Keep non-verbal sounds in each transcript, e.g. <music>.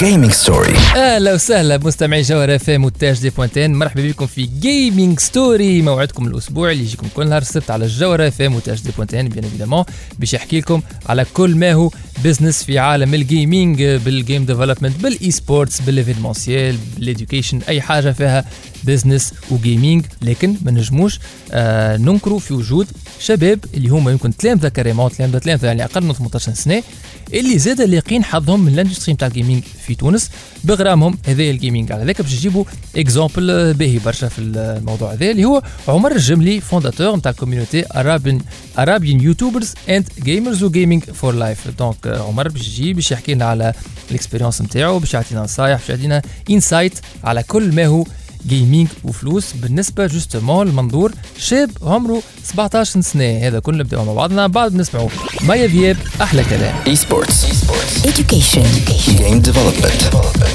جيمنج ستوري أهلا وسهلا بمستمعي جوهر اف ام دي بوانتين مرحبا بكم في Gaming Story موعدكم الأسبوع اللي يجيكم كل نهار السبت على الجوهر اف ام دي بوانتين bien évidemment باش يحكي لكم على كل ما هو بزنس في عالم الجيمنج بالجيم ديفلوبمنت بالاي سبورتس بالايفينمونسيال بالاديوكيشن أي حاجة فيها business و gaming لكن ما نجموش آه ننكروا في وجود شباب اللي هما يمكن تلامذه كريمون تلامذه تلامذه يعني أقل من 18 سنة اللي زاد لاقين حظهم من ال industry نتاع ال gaming في تونس بغرامهم هذا ال gaming على ذاك باش نجيبوا exemple باهي برشا في الموضوع هذا اللي هو عمر الجملي fondateur نتاع ال community Arabian Arabian YouTubers and Gamers و Gaming for Life donc عمر باش يجي باش يحكي لنا على ال expérience نتاعو باش يعطينا نصايح باش يعطينا insight على كل ما هو gaming وفلوس بالنسبة justement لمنظور شاب عمره 17 سنة. هذا كله نبداو مع بعضنا بعد نسمعوا مايا ذياب أحلى كلام. E-sports Education. Game development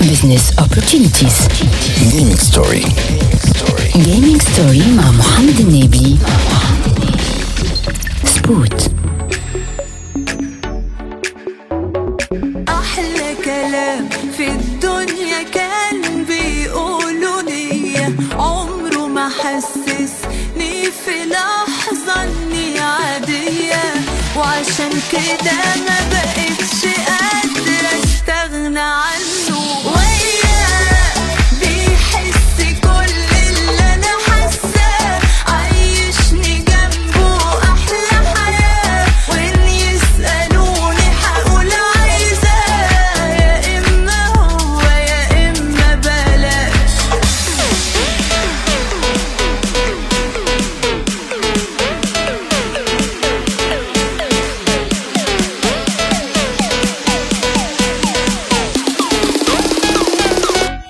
Business opportunities. Gaming Story Gaming story مع محمد النبي. Spot. down.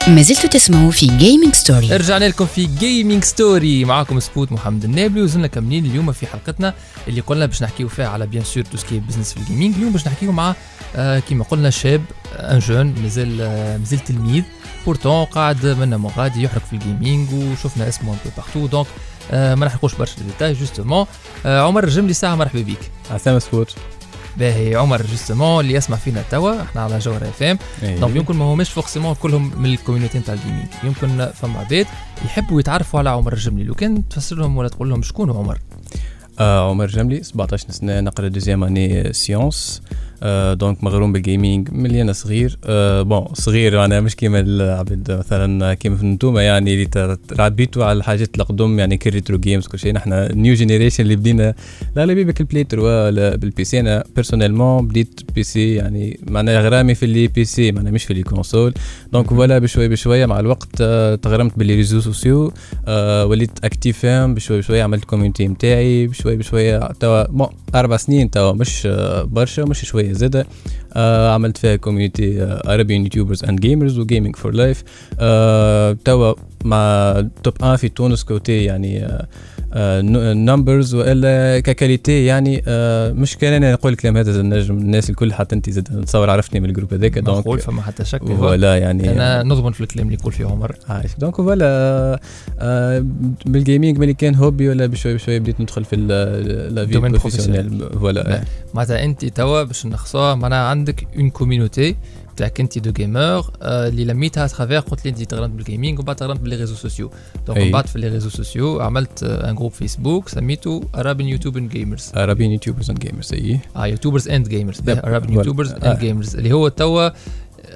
ما زلتوا تسمعوا في Gaming Story. رجعنا لكم في Gaming Story معاكم Spot محمد النابلي وزلنا كاملين اليوم في حلقتنا اللي قلنا باش نحكيو فيها على bien sûr tout ce qui business في ال gaming اليوم باش نحكيو مع آه كيما قلنا شاب un jeune مازال آه مازال تلميذ pourtant قاعد منا من غادي يحرق في ال gaming وشفنا اسمه un peu partout donc آه ما نحرقوش برشا détails justement آه عمر الجملي ساعه مرحبا بك. عسام Spot. باهي عمر justement اللي يسمع فينا توا إحنا على جوهر اف ام donc يمكن ما هماش forcément كلهم من ال community نتاع ال gaming يمكن فما عباد يحبوا يتعرفوا على عمر الجملي. لو كان تفسر لهم ولا تقول لهم شكون عمر؟ آه عمر جملي 17 سنة نقرأ deuxième année sciences donc مغروم بالجيمنج ملي أنا صغير. آه bon صغير أنا مش كيما العباد مثلا كيما انتوما يعني اللي ت- ربيتوا على الحاجات القدم يعني retro games كل شيء. نحن new generation اللي بدينا لا لا بيبك ال Play 3 ولا بال PC أنا personnellement بديت PC يعني معناها غرامي في les PC معناها مش في les consoles donc voilà بشويه بشويه مع الوقت آه، تغرمت ب les réseaux sociaux آه وليت actif فيهم بشويه بشويه عملت community نتاعي بشويه بشويه توا bon أربع سنين توا مش آه، برشا مش شوية زاده آه عملت فيها community Arabian YouTubers and Gamers و Gaming for Life توا مع top 1 في تونس côté يعني numbers والا ك qualité يعني آه مش كان أنا نقول الكلام هذا النجم الناس الكل حتى أنت زاد نتصور عرفتني من ال groupe هذاك نقول donc فما حتى شك voilà يعني أنا نضمن في الكلام اللي يقول فيه عمر. عايش. donc voilà آه بال gaming ملي كان hobby ولا بشوي بشوي بديت ندخل في لا في domaine professionnel voilà معناتها أنت توا باش نخصوها معناها عندك une community تاعك انت de gamers اللي لميتها travers قلت لي انت تغرنت بال gaming ومن بعد تغرنت ب les réseaux sociaux donc أي. من بعد في les réseaux sociaux عملت un groupe Facebook سميته Arabian YouTube Gamers Arabian YouTubers and Gamers أي آه YouTubers and Gamers yep. Arabian وال- YouTubers آه. and Gamers اللي هو توا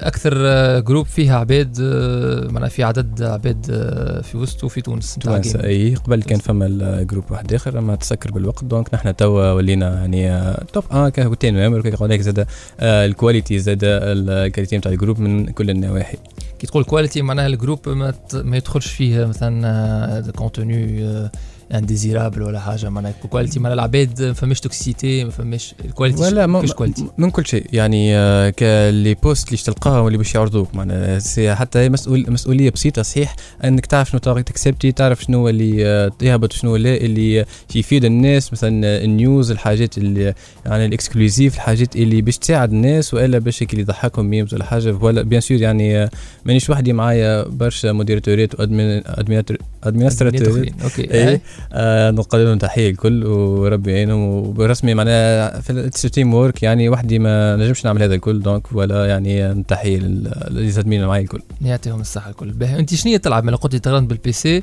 أكثر آه، groupe فيها عباد آه، معناها في عدد عباد آه، في وسطه في تونس تونس. أي قبل كان فما ال groupe واحد آخر أما تسكر بالوقت donc نحن توا ولينا يعني آه، top آه كان تاني هناك زاد آه، ال qualité زاد ال qualité نتاع ال groupe من كل النواحي كي تقول qualité معناها ال groupe ما, ما يدخلش فيه مثلا contenu indésirable ولا حاجة معناها qualité معناها العباد ما فماش toxicité ما فماش ال qualité ولا ما كيفاش qualité من كل شيء. يعني آه، ك les posts اللي تلقاهم واللي باش يعرضوك معناها حتى هي مسؤول مسؤولية بسيطة صحيح إنك تعرف شنو ت accepti تعرف شنو اللي آه، يهبط شنو لا اللي يفيد الناس مثلا ال news الحاجات اللي يعني ال exclusive الحاجات اللي باش تساعد الناس وإلا باش اللي يضحكهم memes ولا حاجة. ولا bien sûr يعني آه، مانيش وحدي معايا برشا modérateurات و administrateurات أوكي. إيه. آه نقدم لهم تحية الكل وربي يعينهم. وبرسمي معناها في it's teamwork يعني وحدي ما نجمش نعمل هذا الكل donc ولا يعني تحيه للزميلين معي الكل. يعطيهم الصحة الكل. باهي انت شنو تلعب من قلت تغرمت بال PC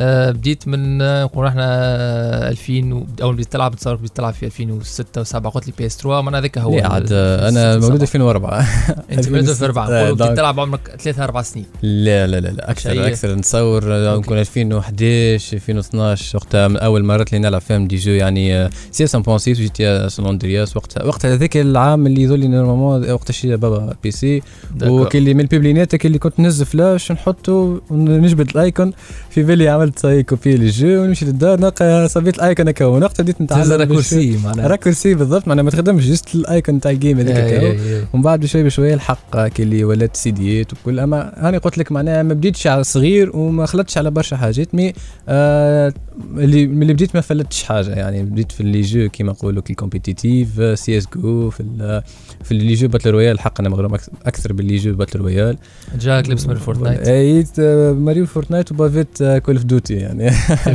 آه بديت من آه، نقول إحنا 2000 و- أول بديت تلعب تصور بديت تلعب في 2006 و7 قلت لي PS 3 معناها هذاك هو عاد آه، أنا مولود 2004 <laughs> أنت مولود في 4 آه، نقولوا <laughs> بديت donc- تلعب عمرك 3 4 سنين. لا لا لا, لا أكثر. أكثر. نتصور آه،. نكون 2011 2012 وقتها من أول مرات اللي نلعب فيهم des jeux يعني CS 1.6 GTA San Andreas وقتها. وقتها هذاك العام اللي يظل لي normalement وقتها شري بابا PC وكي اللي من البوبلينات اللي كنت نهز فلاش نحطه ونجبد ال icône. في بالي عملت ça y est copie لل jeu ونمشي للدار نلقى صبيت ال icône هكا ونقطة بديت نتعلم raccourci معناها. raccourci بالضبط معناها ما تخدمش juste ال icône تاع ال game هذاك إيه، هكا. إيه، إيه. ومن بعد بشوي بشوي الحق quelques ولات سيديات وكل أما أنا قلت لك معناها ما بديتش على صغير وما خلطتش على برشا حاجات mais آه اللي بديت ما فلتش حاجة. يعني بديت في ال les jeux كيما نقولوا كي ال compétitif CS GO في في ال les jeux battle royale الحق أنا أكثر- أكثر بال les jeux battle royale جاك لبس من Fortnite آه، ماريو Fortnite وبافيت Call of Duty يعني.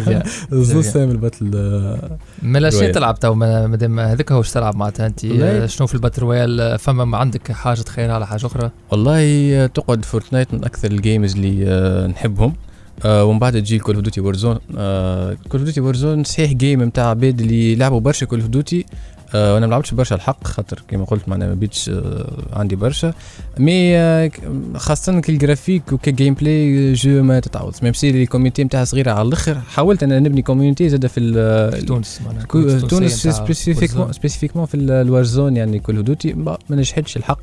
<laughs> زوز. سام ال battle آه، مالا شنو. تلعب تو ما- مادام هذاك هو تلعب معناتها أنت. آه، شنو في ال battle royale آه، فما ما عندك حاجة تخيرها على حاجة أخرى والله تقعد Fortnite من أكثر ال games اللي آه، نحبهم آه ومن بعد تجي Call of Duty Warzone Call of Duty Warzone صحيح game نتاع عباد اللي لعبوا برشا Call of Duty آه وأنا ما لعبتش برشا الحق خاطر كما قلت معناها ما بديتش آه عندي برشا. mais آه ك- خاصة كالجرافيك وك gameplay jeu ما تتعوض même si ال community نتاعها صغيرة على الأخر حاولت أنا نبني community زاد في في تونس معناها تونس spécifiquement. spécifiquement في ال Warzone يعني Call of Duty ما نجحتش الحق.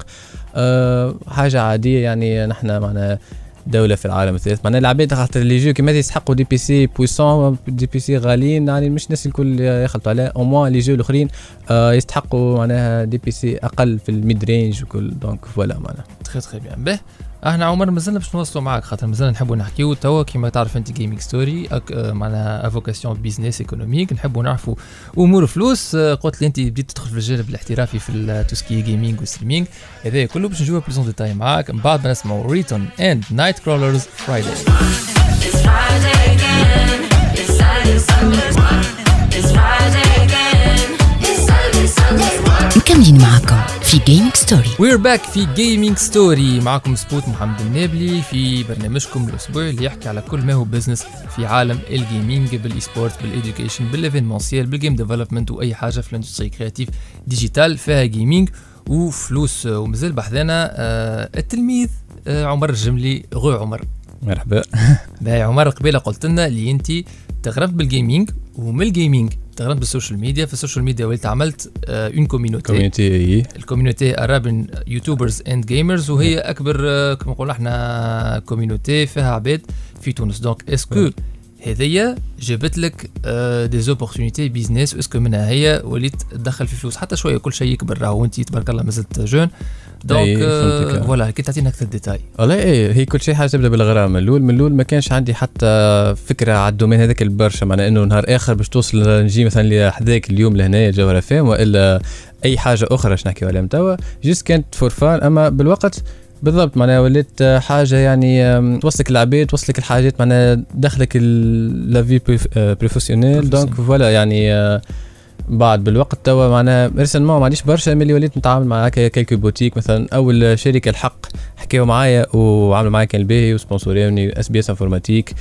أه حاجة عادية يعني نحن معنا دولة في العالم الثالث. معناها العباد خاطر اللي يجيو كيما يسحقوا des PC puissants des PC غاليين يعني مش الناس الكل يخلطوا عليه au moins اللي يجيو الأخرين آه يستحقوا معناها des PC أقل في ال mid range وكل. donc voilà معناها. très très bien به إحنا عمر مازلنا باش نوصلوا معاك خاطر مازلنا نحبوا نحكيو توا. كيما تعرف انت Gaming Story معناها à vocation business économique نحبوا نعرفوا أمور فلوس. آه، قلت لي انت بديت تدخل في الجانب الاحترافي في التوسكي جيمنج والستريمينج هذا كله باش نجيبها ب les détails معاك. من بعد ما نسمعوا ريتون and Nightcrawlers Friday It's Friday again. It's Saturday, Sunday. It's Friday. مكملين معكم في جيمنج ستوري وير باك في Gaming Story معكم Spot محمد النابلي في برنامجكم الأسبوع اللي يحكي على كل ما هو business في عالم الجيمنج بالاي سبورت بالايديوكيشن بالايفينمونسيال بالجيم ديفلوبمنت وأي حاجة في ال industrie créative digitale فيها gaming وفلوس. ومازال بحذانا آه، التلميذ آه، عمر الجملي. Go عمر. مرحبا. باهي عمر قبيلة قلت لنا اللي أنت تغرمت بال gaming ومن ال gaming تغرمت بال social media. في ال social media وليت عملت une community community ال community Arab YouTubers and Gamers وهي أكبر آه، كما نقولوا إحنا community فيها عباد في تونس. donc est-ce que هذيا جابت لك des opportunités business est-ce que منها هي وليت تدخل في فلوس؟ حتى شوية كل شيء يكبر. راهو وانت تبارك الله مازلت jeune. donc آه، فهمتك. voilà كي تعطينا أكثر ديتاي. والله إيه هي كل شيء حاجة تبدا بالغرام من الأول من الأول ما كانش عندي حتى فكرة على ال domaine هذاك البرشا. معناها إنه نهار آخر باش توصل نجي مثلا لحداك اليوم لهنا جوهر فام وإلا أي حاجة أخرى باش نحكيو عليها توا juste كانت for fun أما بالوقت بالضبط معناها وليت حاجة يعني توصلك العباد توصلك الحاجات معناها دخلك la vie professionnelle donc voilà يعني آه، بعد بالوقت توا معناها récemment ما عنديش برشا ملي وليت نتعامل مع هكا quelques boutiques مثلا. أول شركه الحق حكاو معايا وعملوا معايا كان باهي وسبونسوريوني SBS Informatique.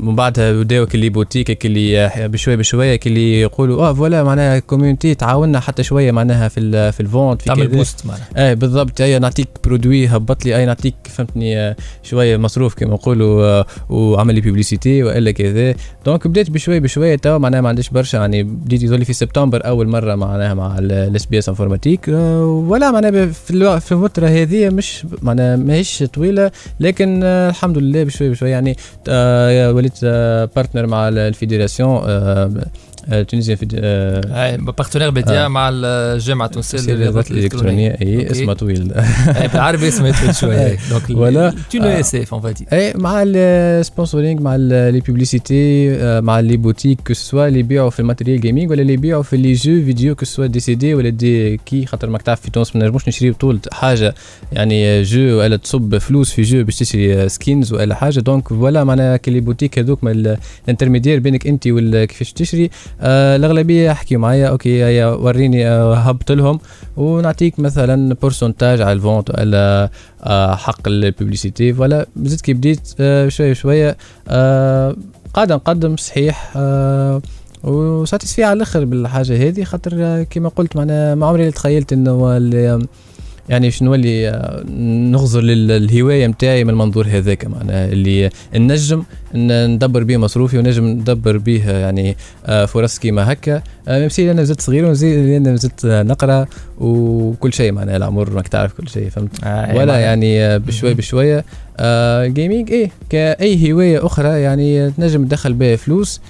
من بعدها بداو ك les boutiques كلي بشوية بشوية كلي يقولوا آه voilà معناها community تعاوننا حتى شوية معناها في ال في ال vente في تعمل. post معناها. إيه بالضبط. أي نعطيك produit هبط لي أي نعطيك فهمتني آه، شوية مصروف كما نقولوا آه، وعمل لي publicité وإلا كذا. donc بديت بشوية بشوية توا معناها ما عنديش برشا يعني بديت يظل في سبتمبر أول مرة معناها مع ال SBS Informatique ولا معناها في الو- في الفترة هذه مش معناها ماهيش طويلة لكن آه، الحمد لله بشويه بشويه يعني آه، وليت partner مع ال- ال fédération آه، tunisienne في آه، partenaire média آه. مع الجامعة التونسية الرياضات الإلكترونية. أي. اسمها طويل. <laughs> بالعربي اسمه يطول <laughs> شوية. donc آه. SF on va dire. أي مع ال sponsoring مع les publicités مع les boutiques que ce soit اللي يبيعوا في ال matériel gaming ولا اللي يبيعوا في les jeux vidéo que ce soit des CD ولا des clés خاطر ماك تعرف في تونس ما نجموش نشريو طول حاجة. يعني jeu ولا تصب فلوس في jeu باش تشري skins ولا حاجة. donc voilà معناها كي les boutiques هذوك ما ال intermédiaire بينك أنت ولا كيفاش تشري آه الأغلبية يحكيوا معايا okay هيا وريني آه هبط لهم. ونعطيك مثلا pourcentage على ال vente ولا آه حق ال publicité. voilà زدت كي بديت آه شوية شوية آه قاعد نقدم صحيح آه و satisfait على الأخر بالحاجة هذه. خاطر آه، كما قلت معناها ما عمري تخيلت إنه يعني باش نولي آه، نغزر للهواية نتاعي من المنظور هذاك معناها اللي نجم ندبر به مصروفي ونجم ندبر به يعني آه، فرص كيما هكا. آه، même si أنا زدت صغير أنا زدت آه، نقرأ وكل شيء معناها العمر ماك تعرف كل شيء فهمت؟ آه، ولا معناها- يعني بشوي بشوية. آه gaming إيه كأي هواية أخرى يعني تنجم تدخل بها فلوس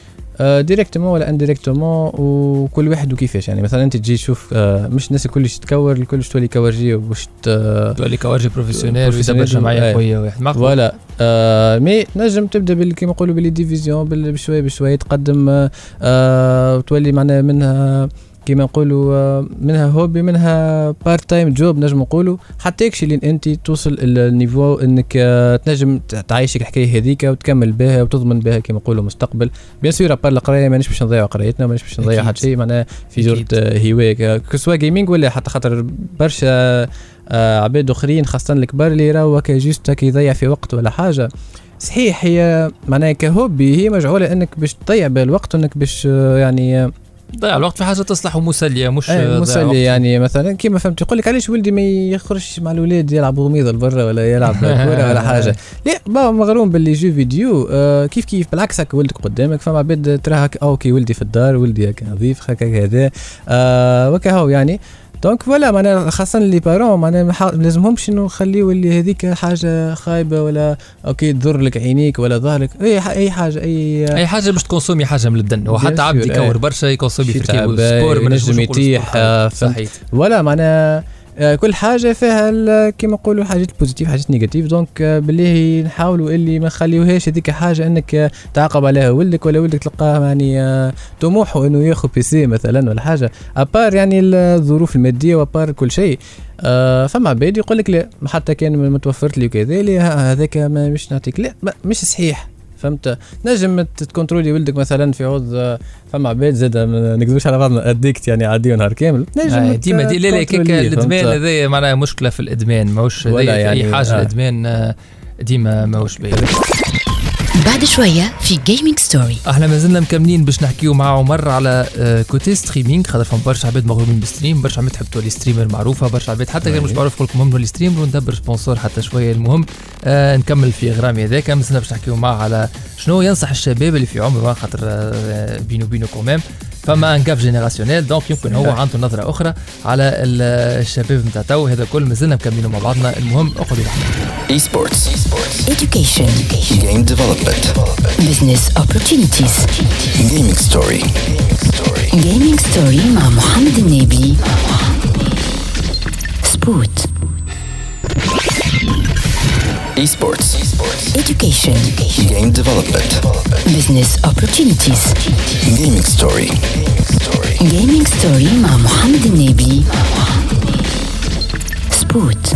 directement ولا indirectement وكل واحد وكيفاش. يعني مثلا أنت تجي تشوف آه مش الناس الكلش تكور الكلش تولي كورجي وباش ت- تولي كوارجي professionnel ويدبر جمعيه. قويه واحد voilà آه mais نجم تبدأ كيما نقولوا بال les divisions بال- بشوي بشوي تقدم آه آه وتولي معناها منها كيما نقولوا آه، منها hobby منها part time job نجم نقولوا حتى يكشي لين أنت توصل ال niveau إنك آه، تنجم تعيشك الحكاية هذيك وتكمل بها وتضمن بها كيما نقولوا مستقبل bien sûr à part القراية مانيش باش نضيعوا قرايتنا مانيش باش نضيع. حتى شيء معناها في. جرة آه، هواية que ce soit gaming ولا حتى خاطر برشا آه، عباد آخرين خاصة الكبار اللي راهو هكا يضيع في وقت ولا حاجة صحيح هي معناها ك hobby هي مجعوله إنك باش تضيع بالوقت وإنك باش يعني ضيع الوقت في حاجة تصلح ومسلية مش ضياع وقت. مسلي يعني مثلا كيما فهمت يقول لك علاش ولدي ما يخرجش مع الاولاد يلعب غميضة لبرا ولا يلعب <laughs> كورة ولا حاجة. لا با مغروم بال les jeux vidéo آه كيف كيف بالعكس هكا ولدك قدامك فما عباد ترى هكا okay ولدي في الدار ولدي هكا نظيف هكا كذا آه وكا هو يعني. donc voilà معناها خاصة les parents معناها لازمهمش إنه نخليو اللي هذيك حاجة خايبة ولا okay تضر لك عينيك ولا ظهرك أي أي حاجة أي أي حاجة باش تكونسومي حاجة من الدن وحتى عبد يكور. برشا يكونسومي في شي الكيبو تعب، sport ما ينجم يطيح، آه،. صحيح ولا معناها كل حاجة فيها كيما نقولوا حاجات positive حاجات négative donc آه، بالله نحاولوا اللي ما نخليوهاش هذيك حاجة إنك آه، تعاقب عليها. ولدك ولا ولدك تلقاه يعني آه، طموحه إنه ياخذ PC مثلا ولا حاجة. à part يعني الظروف المادية و à part كل شيء. آه فما عباد يقول لك لا حتى كان متوفرت لي وكذا هذاك مش نعطيك لا مش صحيح. فهمت نجم ت- تكنترولي ولدك مثلا في عوض آه، فما عباد زاد ما نكذبوش على بعضنا addict يعني عادي نهار كامل نجم آه، ديما دي لا لا الإدمان؟ هذايا معناها مشكلة في الإدمان ماهوش يعني، أي حاجة آه. الإدمان آه، ديما ماهوش باهي بعد شوية في Gaming Story إحنا مازلنا مكملين باش نحكيو مع عمر على آه، côté streaming خاطر فما برشا عباد مغرومين بال stream برشا عباد تحب تولي streamer معروفه برشا عباد حتى كان مش معروف يقول لكم نولي streamer وندبر sponsor حتى شوية المهم. آه نكمل في غرامي هذاك. مازلنا باش نحكيو معاه على شنو ينصح الشباب اللي في عمره خاطر آه، بينو بينو quand même فما un gap générationnel. donc يمكن هو عنده نظرة أخرى على ال- الشباب نتاع تو هذا كل مازلنا مكملين مع بعضنا. المهم أخذوا معنا Esports. education. Game development. business opportunities. Gaming story. gaming story مع محمد النبي. سبوت Esports. education Game development. business opportunities Gaming story. gaming story مع محمد النبي سبوت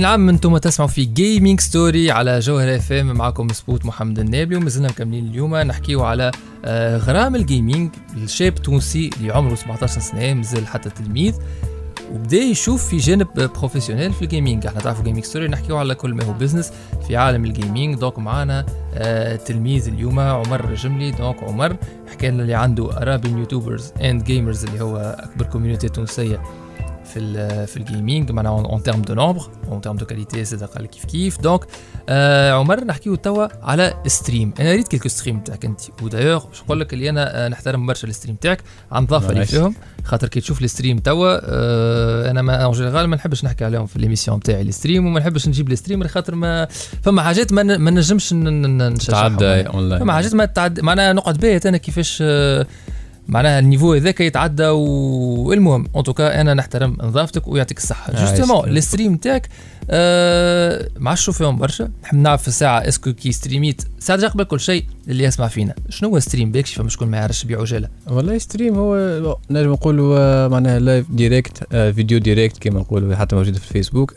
اي نعم أنتم تسمعوا في Gaming Story على جوهر اف ام معكم spot محمد النابلي ومازلنا مكملين اليوم. نحكيو على آه، غرام ال gaming الشاب تونسي اللي عمره 17 سنة مازال حتى تلميذ وبدأ يشوف في جانب professionnel في ال gaming إحنا تعرفوا Gaming Story نحكيو على كل ما هو business في عالم ال gaming donc معانا آه تلميذ اليوم عمر جملي. donc عمر حكى لنا اللي عنده ارابين YouTubers and gamers اللي هو أكبر community تونسية في ال في ال gaming معناها en termes de nombre en termes de qualité زاد قال كيف كيف donc آه عمر نحكيو توا على stream أنا ريت quelques streams تاعك أنت. ودايوغ باش نقول لك اللي أنا آه، نحترم برشا ال stream تاعك. نظافة. فيهم. خاطر كي تشوف ال stream توا آه أنا ما en général ما نحبش نحكي عليهم في l'émission تاعي ال stream وما نحبش نجيب ال streamer خاطر ما فما حاجات ما, نجمش نشجعهم تعدى اونلاين فما حاجات ما تعد معناها نقعد باهت أنا كيفاش آه، معناها ال niveau هذاك يتعدى والمهم en tout cas أنا نحترم نظافتك ويعطيك الصحة. justement ال stream تاعك آه ما عادش نشوف فيهم برشا. نحب نعرف في الساعة est-ce que كي ستريميت ساعه قبل كل شيء اللي يسمع فينا. شنو هو stream باكش فما شكون ما يعرفش بيع عجاله والله stream هو نجم نقولوا معناها live direct vidéo direct كما نقولوا حتى موجوده في الفيسبوك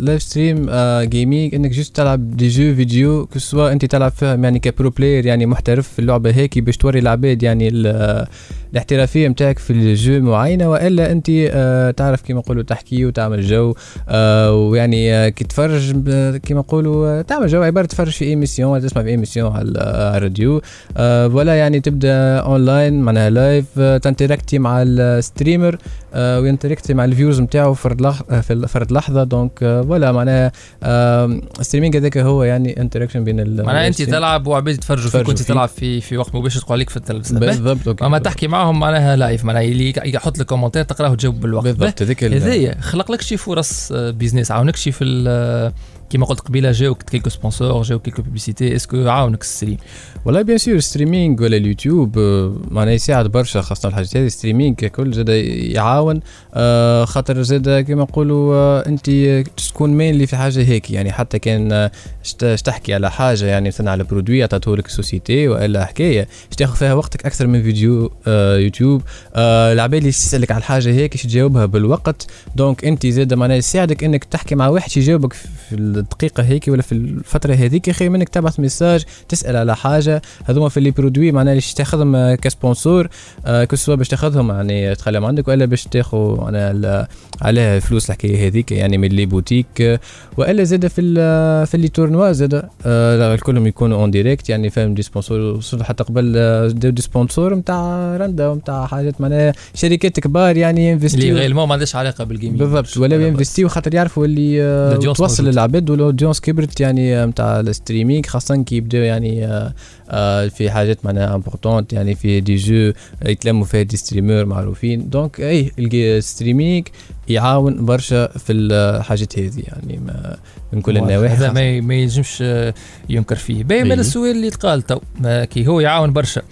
live stream gaming إنك juste تلعب des jeux vidéo que ce soit أنت تلعب فيهم يعني ك pro player يعني محترف في اللعبة هيك باش توري العباد يعني ال- الاحترافية نتاعك في ال jeu معينة وإلا أنت آه، تعرف كما نقولوا تحكي وتعمل جو آه، ويعني كي تفرج كما نقولوا تعمل جو عبارة تفرج في émission ولا تسمع في émission على الراديو. آه، ولا يعني تبدأ اونلاين معناها live آه، تنتراكتي مع ال streamer آه، وينتراكتي مع ال viewers نتاعو فرد في فرد لحظه donc ولا معناها ال streaming هذاك هو يعني interaction بين معناها انت. تلعب وعباد يتفرجوا فيك وانت فيك. تلعب في في وقت مباشر تقول عليك في التلفزيون بالضبط. أما تحكي معاهم معناها live معناها اللي يحط لك commentaire تقراه وتجاوب بالوقت. بالضبط هذيك ال- هذايا خلق لك شي فرص بيزنس عاونك شي في كيما قلت قبيلة جاوك quelques sponsors جاوك quelques publicités est-ce que عاونك ال stream والله بيان سور streaming ولا اليوتيوب آه، معناها يساعد برشا خاصة الحاجات هذه ستريمينغ ككل زاد يعاون. آه، خاطر زاد كما نقولوا آه، أنت تكون مينلي في حاجة هيك يعني حتى كان تحكي على حاجة يعني مثلا على produit عطاته لك société وإلا حكاية باش تاخذ فيها وقتك أكثر من فيديو يوتيوب. العباد اللي تسألك على الحاجة هيك تجاوبها بالوقت. donc أنت زاد معناها يساعدك إنك تحكي مع واحد يجاوبك في الدقيقة هيك ولا في الفترة هذيك. خير منك تبعث message تسأل على حاجة. هذوما في les produits معناها اللي تاخذهم آه، ك sponsor آه، que ce soit باش تاخذهم. يعني تخليهم عندك وإلا باش تاخذ معناها ال- عليها فلوس الحكاية هذيك يعني من les boutiques. آه، وإلا زاد في في اللي tournois زاد آه، كلهم يكونوا en direct يعني فاهم des sponsors حتى قبل آه، des sponsors نتاع رندا ونتاع حاجات معناها شركات كبار يعني اللي ينفستيو غيرمون ما عندهاش علاقة بال gaming بالضبط ولا ينفستيو خاطر يعرفوا اللي آه، توصل موجود. للعباد وال audience كبرت يعني نتاع ال streaming خاصة كي يبداو يعني آه، آه، في حاجات معناها importantes يعني في des jeux يتلموا فيها des streamers معروفين. donc اي ال streaming يعاون برشا في الحاجات هذه يعني ما من كل النواحي هذا ما ينجمش آه، ينكر فيه. باين من. السؤال اللي تقال تو كي هو يعاون برشا.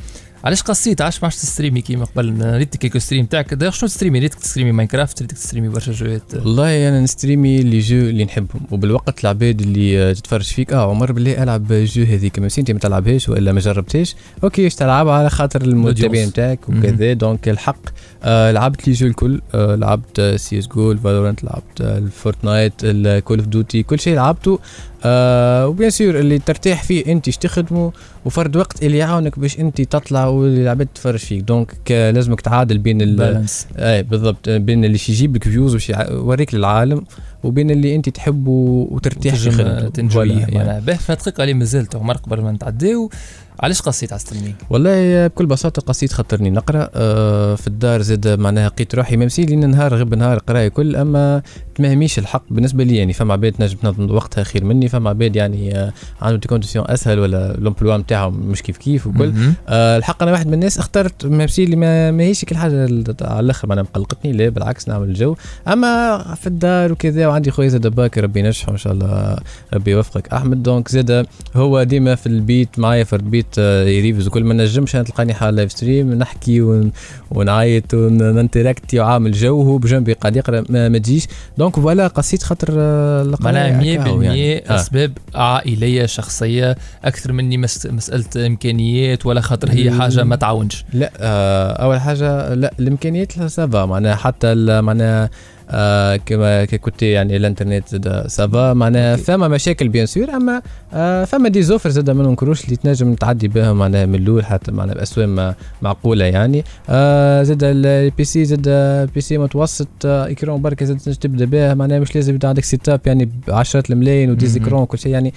علاش قصيت؟ علاش ما عادش تستريمي كيما قبل؟ ريت كيكو stream تاعك. دايوغ شنو تستريمي؟ ريتك تستريمي Minecraft ريتك تستريمي برشا جوات والله أنا نستريمي les jeux اللي نحبهم. وبالوقت العباد اللي آه، تتفرج فيك. آه عمر بالله ألعب jeu هذيك. ما انت ما تلعبهاش وإلا ما جربتهاش. OK تلعبها على خاطر المتابعين مهم. وكذا. donc الحق. آه لعبت les jeux الكل. آه لعبت CS:GO Valorant لعبت آه، ال Fortnite ال Call of Duty. كل شيء لعبته. آه و bien sûr اللي ترتاح فيه انت تخدمه وفرد وقت اللي يعاونك باش انت تطلع والعباد تتفرج فيك. donc ك- لازمك تعادل بين ال- balance اي بالضبط بين اللي يجيب لك views وش يوريك للعالم وبين اللي انت تحبه وترتاح في تنجم خدمته تنجويه voilà، يعني. معناها باهي فدقيقه اللي مازلت عمر قبل ما نتعداو. علاش قصيت على streaming والله بكل بساطة قصيت خاطرني نقرأ آه، في الدار زاد معناها لقيت روحي même si لين نهار غب نهار قرايه كل أما تمهميش الحق بالنسبة لي يعني فما عباد تنجم تنظم وقتها خير مني فما عباد يعني آه، عندهم des conditions أسهل ولا l'emploi نتاعهم مش كيف كيف وكل. آه الحق أنا واحد من الناس اخترت même si اللي ما ماهيش كل حاجة على الآخر معناها مقلقتني لا بالعكس نعمل الجو. أما في الدار وكذا وعندي خويا زاد باكر ربي ينجحه إن شاء الله ربي يوفقك. أحمد donc زاد هو ديما في البيت معايا في البيت آه، يريفز وكل ما نجمش أنا تلقاني حال live stream نحكي ون- ونعيط وننتراكتي وعامل جو هو بجنبي قاعد يقرأ ما, ما تجيش donc voilà قصيت خاطر آه، معناها 100% هكاهو يعني. آه. أسباب عائلية شخصية أكثر مني مس- مسألة إمكانيات ولا خاطر هي. حاجة ما تعاونش لا آه أول حاجة لا الإمكانيات لا ça va معناها حتى معناها آه كما côté يعني الإنترنت زاد ça va. معناها فما مشاكل bien sûr أما آه فما des offres زاد ما ننكروش اللي تنجم تعدي بهم معناها من الأول حتى معناها باسواق معقولة يعني. آه زاد ال PC زاد PC متوسط آه écran بركه زاد تنجم تبدأ به معناها مش لازم يبدا عندك setup يعني بعشرات الملايين وديز مهم. écran وكل شيء يعني.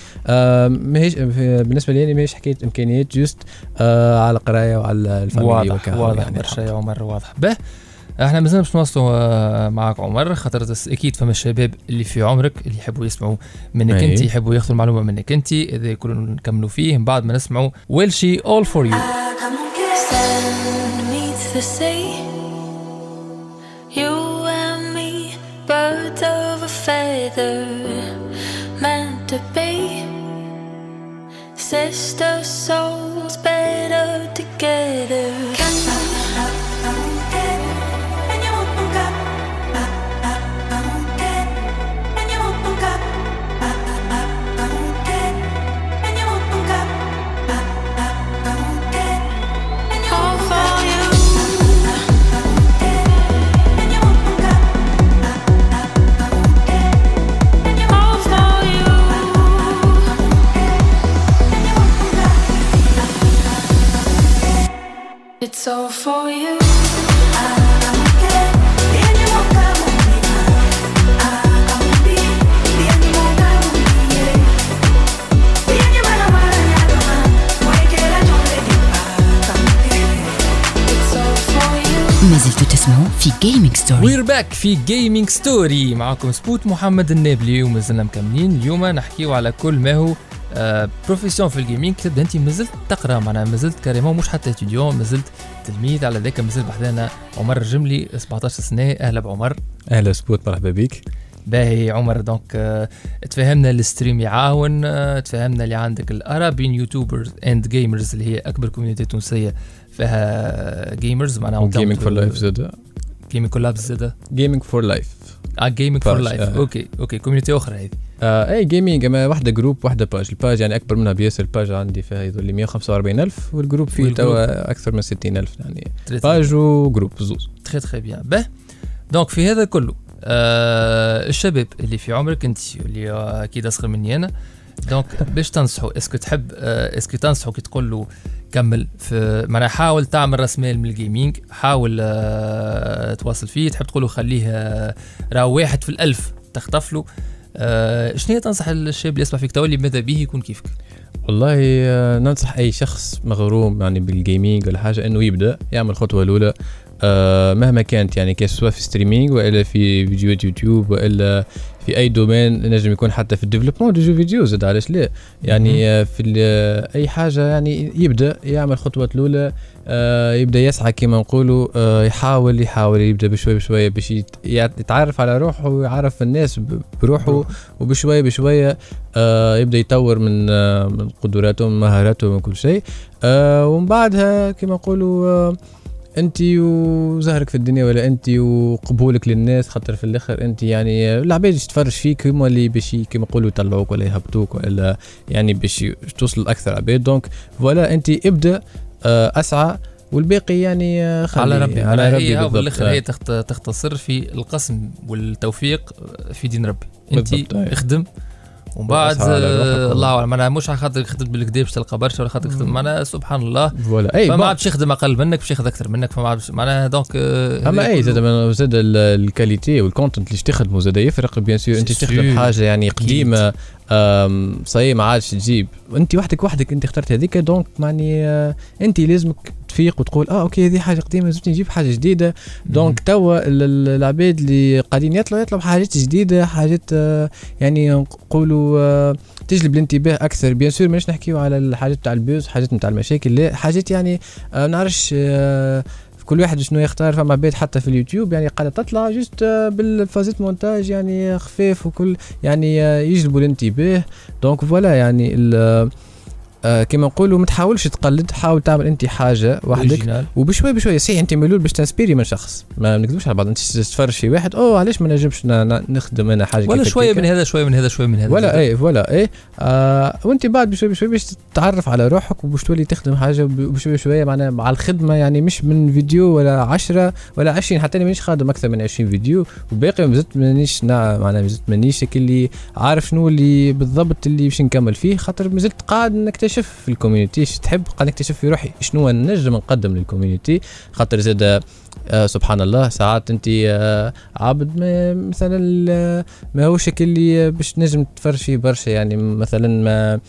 ماهيش بالنسبة لي ماهيش حكاية إمكانيات juste على القراية وعلى ال famille واضح واضح يعني برشا يا عمر واضح. به. إحنا مازلنا باش نواصلوا آه، معاك عمر خاطر أكيد فما الشباب اللي في عمرك اللي يحبوا يسمعوا منك. انت يحبوا ياخذوا المعلومة منك انت إذا كلنا نكملوا فيه من بعد ما نسمعوا Billie Eilish for you. You and me, birds of a feather, meant to be. Sister souls better together. For you. ما زلتوا تسمعوا في gaming story we're back في gaming story معكم سبوت محمد النابلي ومازلنا مكملين. اليوم نحكيو على كل ما هو profession في ال gaming تبدا انت مازلت تقرأ معناها مازلت carrément مش حتى ستوديون مازلت تلميذ على ذاك مازال بحذانا عمر الجملي 17 سنة. أهلا بعمر. أهلا سبوت مرحبا بك. باهي عمر donc آه تفهمنا ال stream يعاون آه تفهمنا اللي عندك ال Arabian YouTubers and Gamers اللي هي أكبر community تونسية فيها gamers معناها gaming for life زاد gaming collabs زاد gaming for life آه gaming for life آه. OK OK community أخرى هذه. آه اي gaming اما واحدة groupe واحدة page ال page يعني أكبر منها بياسر ال page عندي فيها يظل 145000 وال groupe فيه؟ توا أكثر من 60000 يعني page و groupe زوز. très très bien به donc في هذا كله آه الشباب اللي في عمرك أنت اللي آه، أكيد أصغر مني أنا donc باش تنصحوا est-ce que تحب آه est-ce que تنصحوا كي تقول له كمل في معناها حاول تعمل راس مال من ال gaming حاول آه تواصل فيه تحب تقول له خليه آه راهو واحد في الألف تخطف له آه شنو تنصح الشاب اللي يسمع فيك؟ تولي ماذا به يكون كيفك؟ والله ننصح أي شخص مغروم يعني بال gaming ولا حاجة إنه يبدأ يعمل الخطوه الأولى. مهما كانت يعني كان سواء في ستريمينج وإلا في فيديوهات يوتيوب وإلا في أي domaine نجم يكون حتى في ال développement de jeux vidéo زاد علاش لا؟ يعني آه، في ال- أي حاجة يعني يبدأ يعمل الخطوه الأولى آه يبدأ يسعى كما نقولوا آه يحاول يحاول يبدأ بشوي بشويه باش يت- يتعرف على روحه ويعرف الناس بروحه وبشويه بشوية آه يبدأ يطور من آه من قدراته من مهاراته من كل شيء. آه ومن بعدها كما نقولوا آه انت وزهرك في الدنيا ولا انت وقبولك للناس خاطر في الآخر انت يعني العباد اللي تتفرج فيك هما اللي باش كما نقولوا يطلعوك ولا يهبطوك ولا يعني باش توصل أكثر عباد donc voilà انت ابدأ آه أسعى والباقي يعني آه خلي على ربي على ربي هي. بالاخر. هي تخت- تختصر في القسم والتوفيق في دين ربي انت. اخدم ومن بعد. الله أعلم. أنا مش على خاطر خدمت بالكدا باش تلقى برشا ولا خاطر خدمت معناها سبحان الله. voilà. أي فما. عادش يخدم أقل منك باش ياخذ أكثر منك فما عادش معناها donc آه، أما أي زاد زاد ال- ال qualité وال content اللي تخدمه زاد يفرق bien sûr أنت تخدم. حاجة يعني قديمة صحيح ما عادش تجيب. أنت وحدك وحدك أنت اخترت هذيك donc معني آه، أنت لازمك تفيق وتقول آه okay هذه حاجة قديمة لازمني نجيب حاجة جديدة. donc توا ال- ال- العباد اللي قاعدين يطلعوا يطلعوا حاجات جديدة حاجات آه، يعني نقولوا آه، تجلب الانتباه أكثر. bien sûr مانيش نحكيو على الحاجات تاع ال buzz حاجات نتاع المشاكل لا حاجات يعني آه، ما نعرفش كل واحد شنو يختار. فما عباد حتى في اليوتيوب يعني قاعدة تطلع just آه، بالفازات مونتاج يعني خفيف وكل يعني يجلبوا الانتباه. donc voilà يعني ال- آه كما نقولوا ما تحاولش تقلد حاول تعمل انت حاجة وحدك. وبشوي بشوي صحيح انت ملول باش تنسبيري من شخص. ما نكذبوش على بعض. انت تتفرج في واحد أوه علاش ما نجمش نخدم أنا حاجة ولا شوية؟ من هذا شوية من هذا شوية من هذا. ولا إيه ولا إيه. آه وانت بعد بشوي بشوي باش تتعرف على روحك وباش تولي تخدم حاجة بشوي بشوي معناها مع الخدمة يعني مش من فيديو ولا 10 ولا 20 حتى أنا مانيش خادم أكثر من 20 فيديو. وباقي مازلت مانيش نا- معناها مازلت مانيش اللي عارف شنو اللي بالضبط اللي باش نكمل فيه. خاطر مازلت قاعد نكتشف في ال community إيش تحب؟ قاعد نكتشف في روحي. شنو نجم نقدم لل community؟ خاطر زاد آه سبحان الله ساعات انت آه عابد ما مثلا آه، ما هوش هيك اللي آه، باش تنجم تتفرج فيه برشا. يعني مثلا ما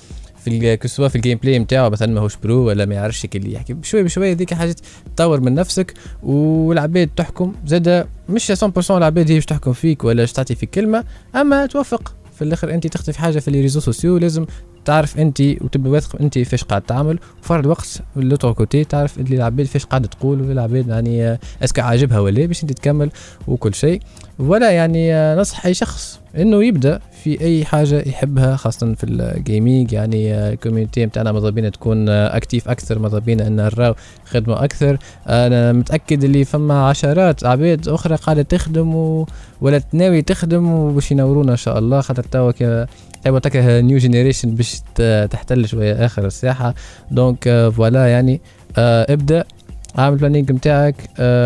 في ال- que ce soit في ال gameplay نتاعو مثلا ماهوش pro ولا ما يعرفش هيك اللي يحكي. بشوي بشوي هذيك حاجات تطور من نفسك والعباد تحكم. زاد مش 100% العباد هي باش تحكم فيك ولا باش تعطي فيك كلمة أما توفق في الآخر أنت تخطي في حاجة في les réseaux sociaux لازم تعرف انت وتبقى واثق انت فاش قاعد تعمل وفرد وقت l'autre côté تعرف اللي العباد فاش قاعد تقول ولا العباد يعني آه، est-ce que عاجبها ولا باش انت تكمل وكل شيء. ولا يعني آه، نصح أي شخص إنه يبدأ في أي حاجة يحبها خاصة في ال gaming يعني ال community نتاعنا ماذا بينا تكون active أكثر ماذا بينا إن نراو خدمة أكثر أنا متأكد اللي فما عشرات عباد أخرى قاعدة تخدم. ولا تناوي تخدم وباش ينورونا إن شاء الله خاطر توا توا تكا new generation باش تحتل شوية آخر الساحة donc voilà يعني آه، ابدأ اعمل planning نتاعك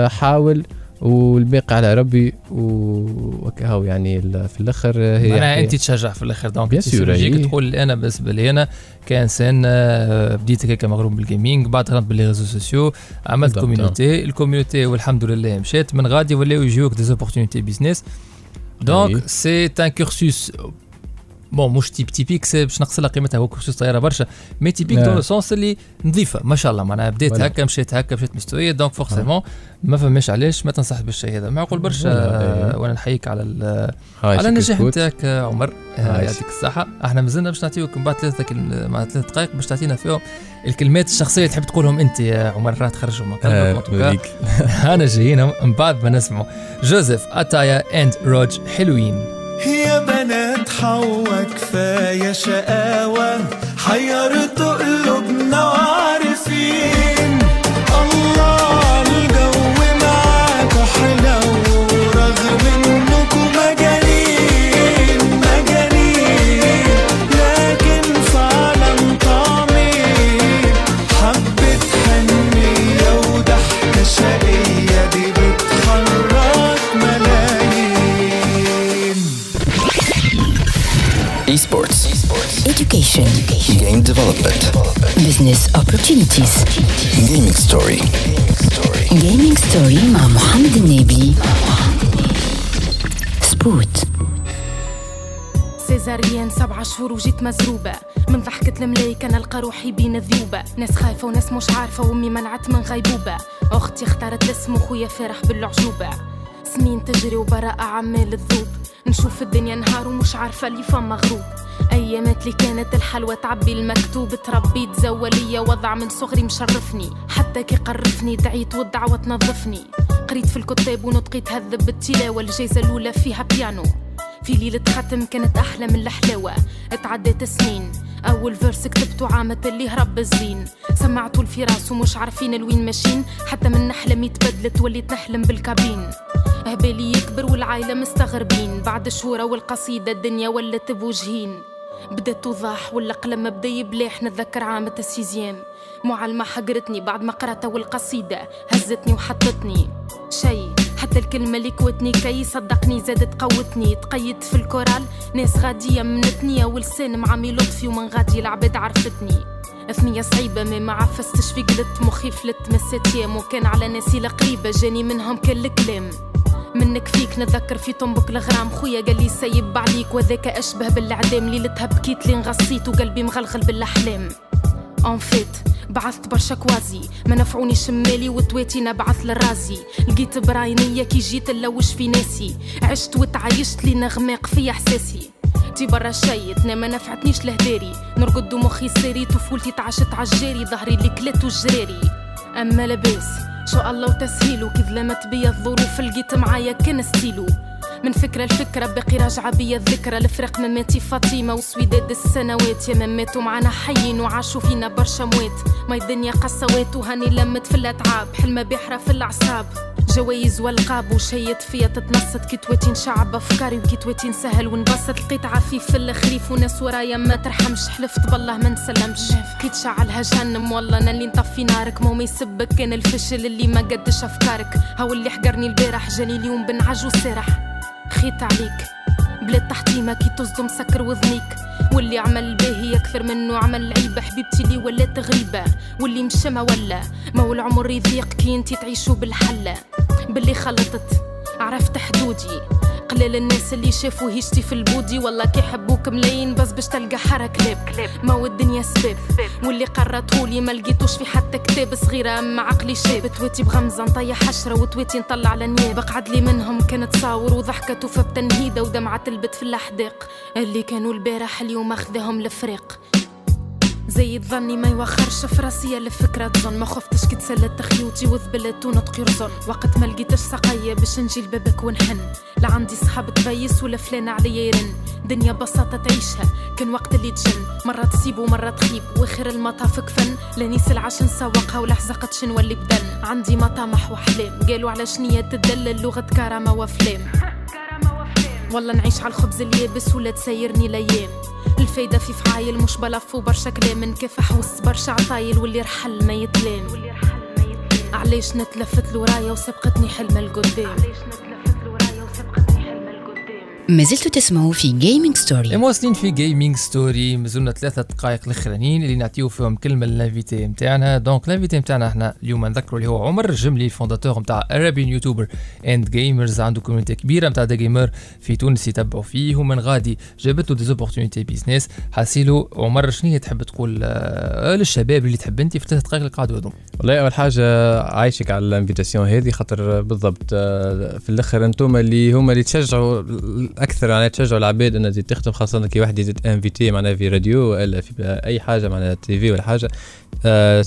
حاول والباقي على ربي وكهو يعني في الآخر هي معناها. أنت تشجع في الآخر donc تجيك أي. تقول أنا بالنسبة لي أنا كإنسان آه، بديت هكا مغروم بال gaming بعد دخلت ب les réseaux sociaux عملت community ال community والحمد لله مشات من غادي ولاو يجيوك des opportunités business donc. c'est un cursus bon مش typ- typique c'est باش نقص لها قيمتها هو cursus طايره برشا mais typique. dans le sens اللي نظيفه ما شاء الله معناها بديت Voilà. هكا مشيت هكا مشيت مستويه دونك forcément ما فماش علاش ما تنصح بالشيء هذا معقول برشا. وأنا نحييك على على النجاح. نتاعك عمر يعطيك الصحة إحنا مازلنا باش نعطيوك من بعد ثلاثة كلم... مع ثلاث دقائق باش تعطينا فيهم الكلمات الشخصية اللي تحب تقولهم انت يا عمر راه توكا. نوريك. أنا جايين من بعد ما نسمعوا جوزيف اتايا اند روج حلوين يا بنات حوا كفاية شقاوة حيرتوا قلوبنا Business opportunities. Gaming story. Gaming story مع محمد النبي. spot. césarienne سبعة شهور وجيت مزروبة من ضحكة الملايكة نلقى روحي بين ذيوبة ناس خايفة وناس مش عارفة وأمي منعت من غيبوبة أختي اختارت الاسم وخويا فرح بالعجوبة سنين تجري وبراءة عمال الذوب نشوف الدنيا نهار ومش عارفة اللي فما غروب أيامات اللي كانت الحلوة تعبي المكتوب تربيت زولية وضع من صغري مشرفني. حتى كي قرفني دعيت والدعوة تنظفني. قريت في الكتاب ونطقي تهذب بالتلاوة. الجايزة الأولى فيها بيانو. في ليلة ختم كانت أحلى من الحلاوة. اتعدت سنين. أول فيرس كتبته عامة اللي هرب الزين. سمعته الفراس ومش عارفين لوين ماشيين حتى من نحلم يتبدلت وليت نحلم بالكابين. هبالي يكبر والعايلة مستغربين. بعد شهورة والقصيدة الدنيا ولت بوجهين. بدأت توضح والقلم بدا يبلاح نتذكر عام التسيزيام معلمة حقرتني بعد ما قرأتها والقصيدة هزتني وحطتني. شي حتى الكلمة اللي كوتني كي صدقني زادت قوتني. تقيدت في الكورال ناس غادية منتني ولسان معامي لطفي ومن غادي العباد عرفتني. ثنية صعيبة ما ما عفستش في قلت. مخي فلت مسات يام وكان على ناسي القريبة جاني منهم كل الكلام منك فيك نتذكر في طنبك الغرام. خويا قال لي سيب بعليك وذاك أشبه بالعدام ليلتها بكيت لين غصيت وقلبي مغلغل بالأحلام. اون فيت بعثت برشا كوازي. ما نفعوني شمالي وتواتي نبعث للرازي. لقيت براينية كي جيت نلوش في ناسي. عشت وتعايشت لي نغماق في إحساسي. تي برا شي ما نفعتنيش لهداري. نرقد ومخي ساري طفولتي تعشت عالجاري ظهري اللي كلت وجراري. أما لاباس شو الله وتسهيله كي ظلمت بيا الظروف لقيت معايا كان ستيلو. من فكرة لفكرة باقي راجعة بيا الذكرى. الفرق مماتي فاطمة وسويداد السنوات. يا مماتوا معنا حيين وعاشوا فينا برشا موات. ما الدنيا قسوات وهاني لمت في الأتعاب. حلمة بحرة في الأعصاب. جوايز والقاب وشيت فيا تتنصت. كي تواتين شعب أفكاري وكي تواتين سهل ونبسط. لقيت عفيف في الخريف وناس ورايا ما ترحمش. حلفت بالله ما نسلمش. كي تشعلها جهنم والله أنا اللي نطفي نارك. ما يسبك. كان الفشل اللي ما قدش أفكارك. هو اللي حقرني البارح. جاني اليوم بنعج وسرح. خيت عليك. بلاد تحتيمة كي تصدم سكر وذنيك. واللي عمل باهي أكثر منه عمل عيبة حبيبتي لي ولات غريبة واللي مشى ما ولا ما هو العمر يضيق كي انتي تعيشوا بالحلة. باللي خلطت. عرفت حدودي. قليل الناس اللي شافوا هيشتي في البودي. والله كي حبوك ملايين بس باش تلقى حرا كلاب ما هو الدنيا سباب واللي قررتهولي ما لقيتوش في حتى كتاب صغيرة. أما عقلي شاب. تويتي بغمزة نطيح حشرة. وتويتي نطلع لنياب قعد لي منهم كانت تصاور. وضحكت وفبتنهيدة ودمعة تلبت في الأحداق. اللي كانوا البارح اليوم أخذهم الفريق زي ظني ما يوخرش في راسي الفكرة تظن. ما خفتش كي تسلت خيوتي وذبلت ونطقي رزن وقت ما لقيتش سقية باش نجي لبابك ونحن. لا عندي صحاب تبيس ولا فلان عليا يرن. دنيا بساطة تعيشها كان وقت اللي تجن. مرة تصيب ومرة تخيب واخر المطاف كفن. لانيس العش نسوقها ولا حزقتش نولي بدن. عندي مطامح واحلام قالوا على شنية تدلل لغة كرامة وأفلام. <laughs> والله نعيش على الخبز اليابس ولا تسيرني الأيام الفايدة في فعايل مش بلف وبرشا كلام. نكافح وسط برشا عطايل واللي رحل ما يتلام. علاش نتلفت لورايا وسبقتني حلمة القدام؟ ما زلتوا تسمعوا في جيمنج ستوري مواصلين في جيمنج ستوري مازلنا ثلاثة دقائق الأخرانيين اللي نعطيو فيهم كلمة لل invité نتاعنا donc ال invité نتاعنا إحنا اليوم نذكروا اللي هو عمر الجملي ال fondateur نتاع Arabian Youtubers and Gamers عنده community كبيرة نتاع de gamers في تونس يتبعوا فيه. ومن غادي جابت له des opportunités business حاسيلو عمر شنو هي تحب تقول آه، للشباب اللي تحب انت في ثلاث دقائق اللي قعدوا هذوم والله أول حاجة عايشك على ال invitation هذه خاطر بالضبط آه، في الأخر أنتم اللي هما اللي تشجعوا الاكثر يعني تشجعوا العباد انها تزيد تخدم خاصة كي واحد يزيد invité معناها في راديو ولا في أي حاجة معناها TV ولا حاجة. آه،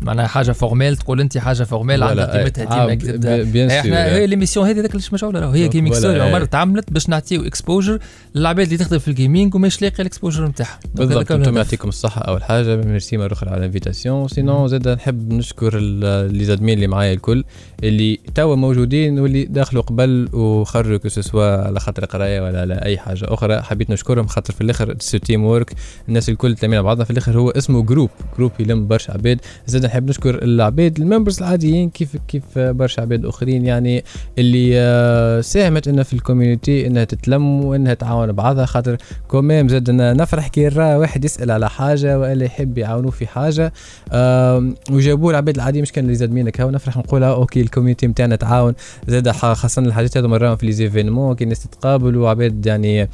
معناها حاجة formelle تقول انت حاجة formelle عندها قيمتها ديما sûr. إحنا هي l'émission هذه ذاك اللي مشعول راهو. هي Gaming Story عمر. تعملت باش نعطيو exposure للعباد اللي تخدم في ال gaming وماش لاقي ال exposure نتاعها. بالضبط أنتم. يعطيكم الصحة أول حاجة. ميرسي مرة أخرى على ال invitation. sinon زاد نحب نشكر les admins اللي معايا الكل اللي توا موجودين واللي دخلوا قبل وخرجوا que ce soit على خاطر قراية ولا على أي حاجة أخرى. حبيت نشكرهم خاطر في الآخر teamwork الناس الكل تلامين مع بعضنا. في الآخر هو اسمه groupe groupe يلم برشا عباد. زاد نحب نشكر العباد ال members العاديين كيف كيف برشا عباد أخرين يعني اللي آه، ساهمت إنها في ال community إنها تتلم وإنها تعاون بعضها خاطر quand même زاد نفرح كي نرى واحد يسأل على حاجة والا يحب يعاونوه في حاجة. آم، وجابوه العباد العاديين مش كان les admins كهو نفرح نقول OK ال community نتاعنا تعاون. زاد خاصة الحاجات هذو مراهم في les événements كي الناس تتقابل وعباد يعني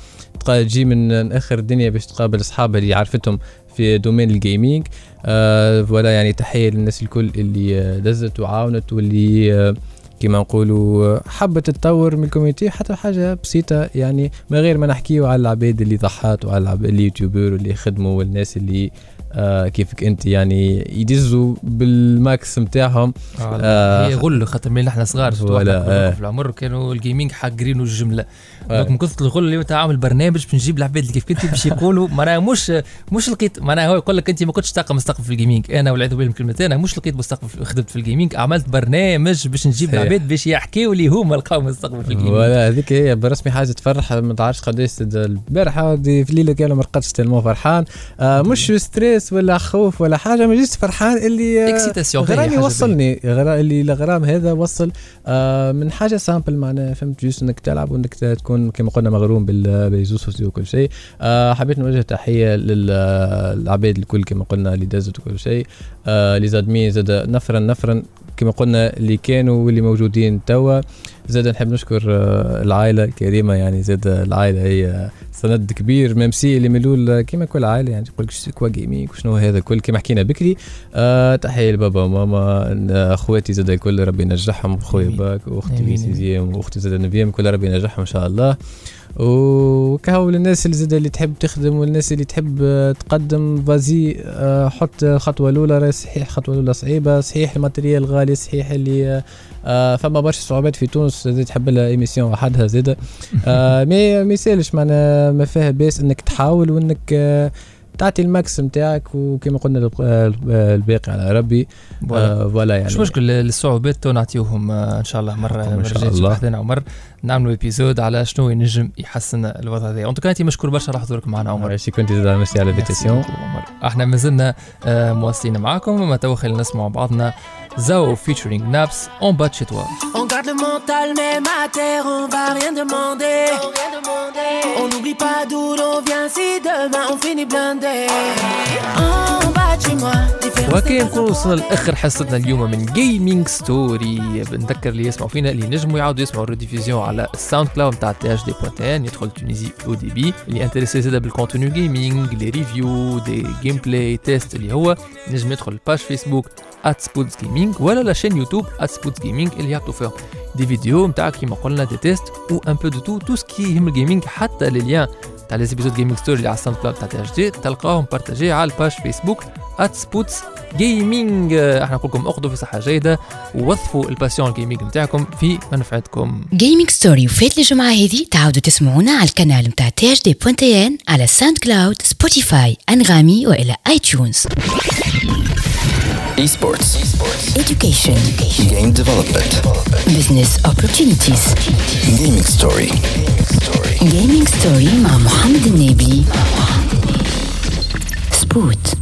تجي من آخر الدنيا باش تقابل اصحابها اللي عرفتهم. في domaine ال gaming آه ولا يعني تحية للناس الكل اللي آه، دزت وعاونت واللي آه كما نقولوا حبت تتطور من ال community حتى حاجة بسيطة يعني من غير ما نحكيو على العباد اللي ضحات وعلى ال youtubers اللي خدموا والناس اللي آه كيفك انت؟ يعني يدزوا بال max نتاعهم آه، هي غل خاطر من إحنا صغار ولا، ولا آه. في العمر كانوا ال gaming حاقرينه الجملة. آه. دونك من كثر الغل اللي انت عامل برنامج باش نجيب العباد اللي كيف كنت باش يقولوا. <laughs> معناها مش مش لقيت معناها هو يقول لك انت ما كنتش تلقى مستقبل في ال gaming أنا والعياذ بالله من كلمتين أنا مش لقيت مستقبل في- خدمت في ال gaming عملت برنامج باش نجيب. العباد باش يحكيوا لي هما لقاو مستقبل في ال gaming ولا هذيك هي برسمي حاجة تفرح ما تعرفش قداش البارحة في الليلة كامله ما رقدتش تلمو فرحان. آه مش stress ولا خوف ولا حاجة ما جيت فرحان اللي آه excitation غرامي وصلني. غرا اللي الغرام هذا وصل آه من حاجة simple معناها فهمت؟ juste إنك تلعب وإنك تكون كما قلنا مغروم بال- بال réseaux sociaux وكل شيء. آه حبيت نوجه تحية للعباد الكل كما قلنا اللي دازت وكل شيء. les admins زاد نفرا نفرا كما قلنا اللي كانوا واللي موجودين توا. زاد نحب نشكر العائلة الكريمة يعني زاد العائلة هي سند كبير. même si اللي ملول كما كل عائلة يعني تقول لك quoi gaming وشنو هذا الكل كما حكينا بكري آه تحية لبابا وماما أخواتي زاد الكل ربي ينجحهم آمين. باك واختي آمين. في سيزيام واختي زاد neuvième كل ربي ينجحهم إن شاء الله وكهو للناس اللي زاد اللي تحب تخدم والناس اللي تحب آه، تقدم فازي آه، حط خطوة الأولى راهي صحيح خطوة الأولى صعيبة صحيح ال matériel غالي صحيح اللي آه، فما برشا صعوبات في تونس زاد تحب لها émission وحدها زاد <laughs> mais ما يسالش معناها ما فيها باس إنك تحاول وإنك تعطي ال max نتاعك وكما قلنا الب- الباقي على ربي. voilà. آه، يعني. مش مشكل الصعوبات تو نعطيوهم آه، إن شاء الله. مرة إن شاء الله. عمر. نعملوا ابيزود على شنو ينجم يحسن الوضع هذا. انت انت مشكور برشا على حضورك معنا عمر. شي كنت زاد ميرسي على الانفيتاسيون. إحنا مازلنا آه، مواصلين معاكم. وما تو خلينا نسمعوا بعضنا. زاو featuring نابس اون بات chez toi. On garde le mental même à terre, on va rien demander. On n'oublie pas d'où l'on vient si demain on finit blindé. En bas de chez moi, différents وكان نكون وصلنا لاخر حصتنا اليوم من جيمنج ستوري بنذكر اللي يسمعوا فينا اللي نجموا يعاودوا يسمعوا الريديفيزيون على الساوند كلاود نتاع تي اش دي بوانتين يدخل تونيزي أو دي بي اللي انتريسي زاد بالكونتوني جيمنج لي ريفيو دي جيم بلاي تيست اللي هو نجم يدخل الباج فيسبوك سبوتس جيمنج ولا لا يوتيوب ات سبوتس جيمنج اللي يعطوا فيهم دي فيديو نتاع كيما قلنا دي تيست و ان بو دو تو تو سكي يهم الجيمنج حتى لي تاع لي زيبيزود جيمنج ستوري اللي على الساوند كلاود تاع تي دي تلقاهم بارتاجي على الباج فيسبوك ات سبوتس جيمنج إحنا نقول لكم اخذوا في صحة جيدة ووظفوا الباسيون الجيمنج نتاعكم في منفعتكم. جيمنج ستوري وفات الجمعة هذه تعاودوا تسمعونا على القناة متاع تي اش دي بوانتين على ساوند كلاود سبوتيفاي انغامي وإلى اي تيونز Esports. Esports. Education. Education. Game development. development. Business opportunities. Gaming story. Gaming story مع محمد Nabi. Sport.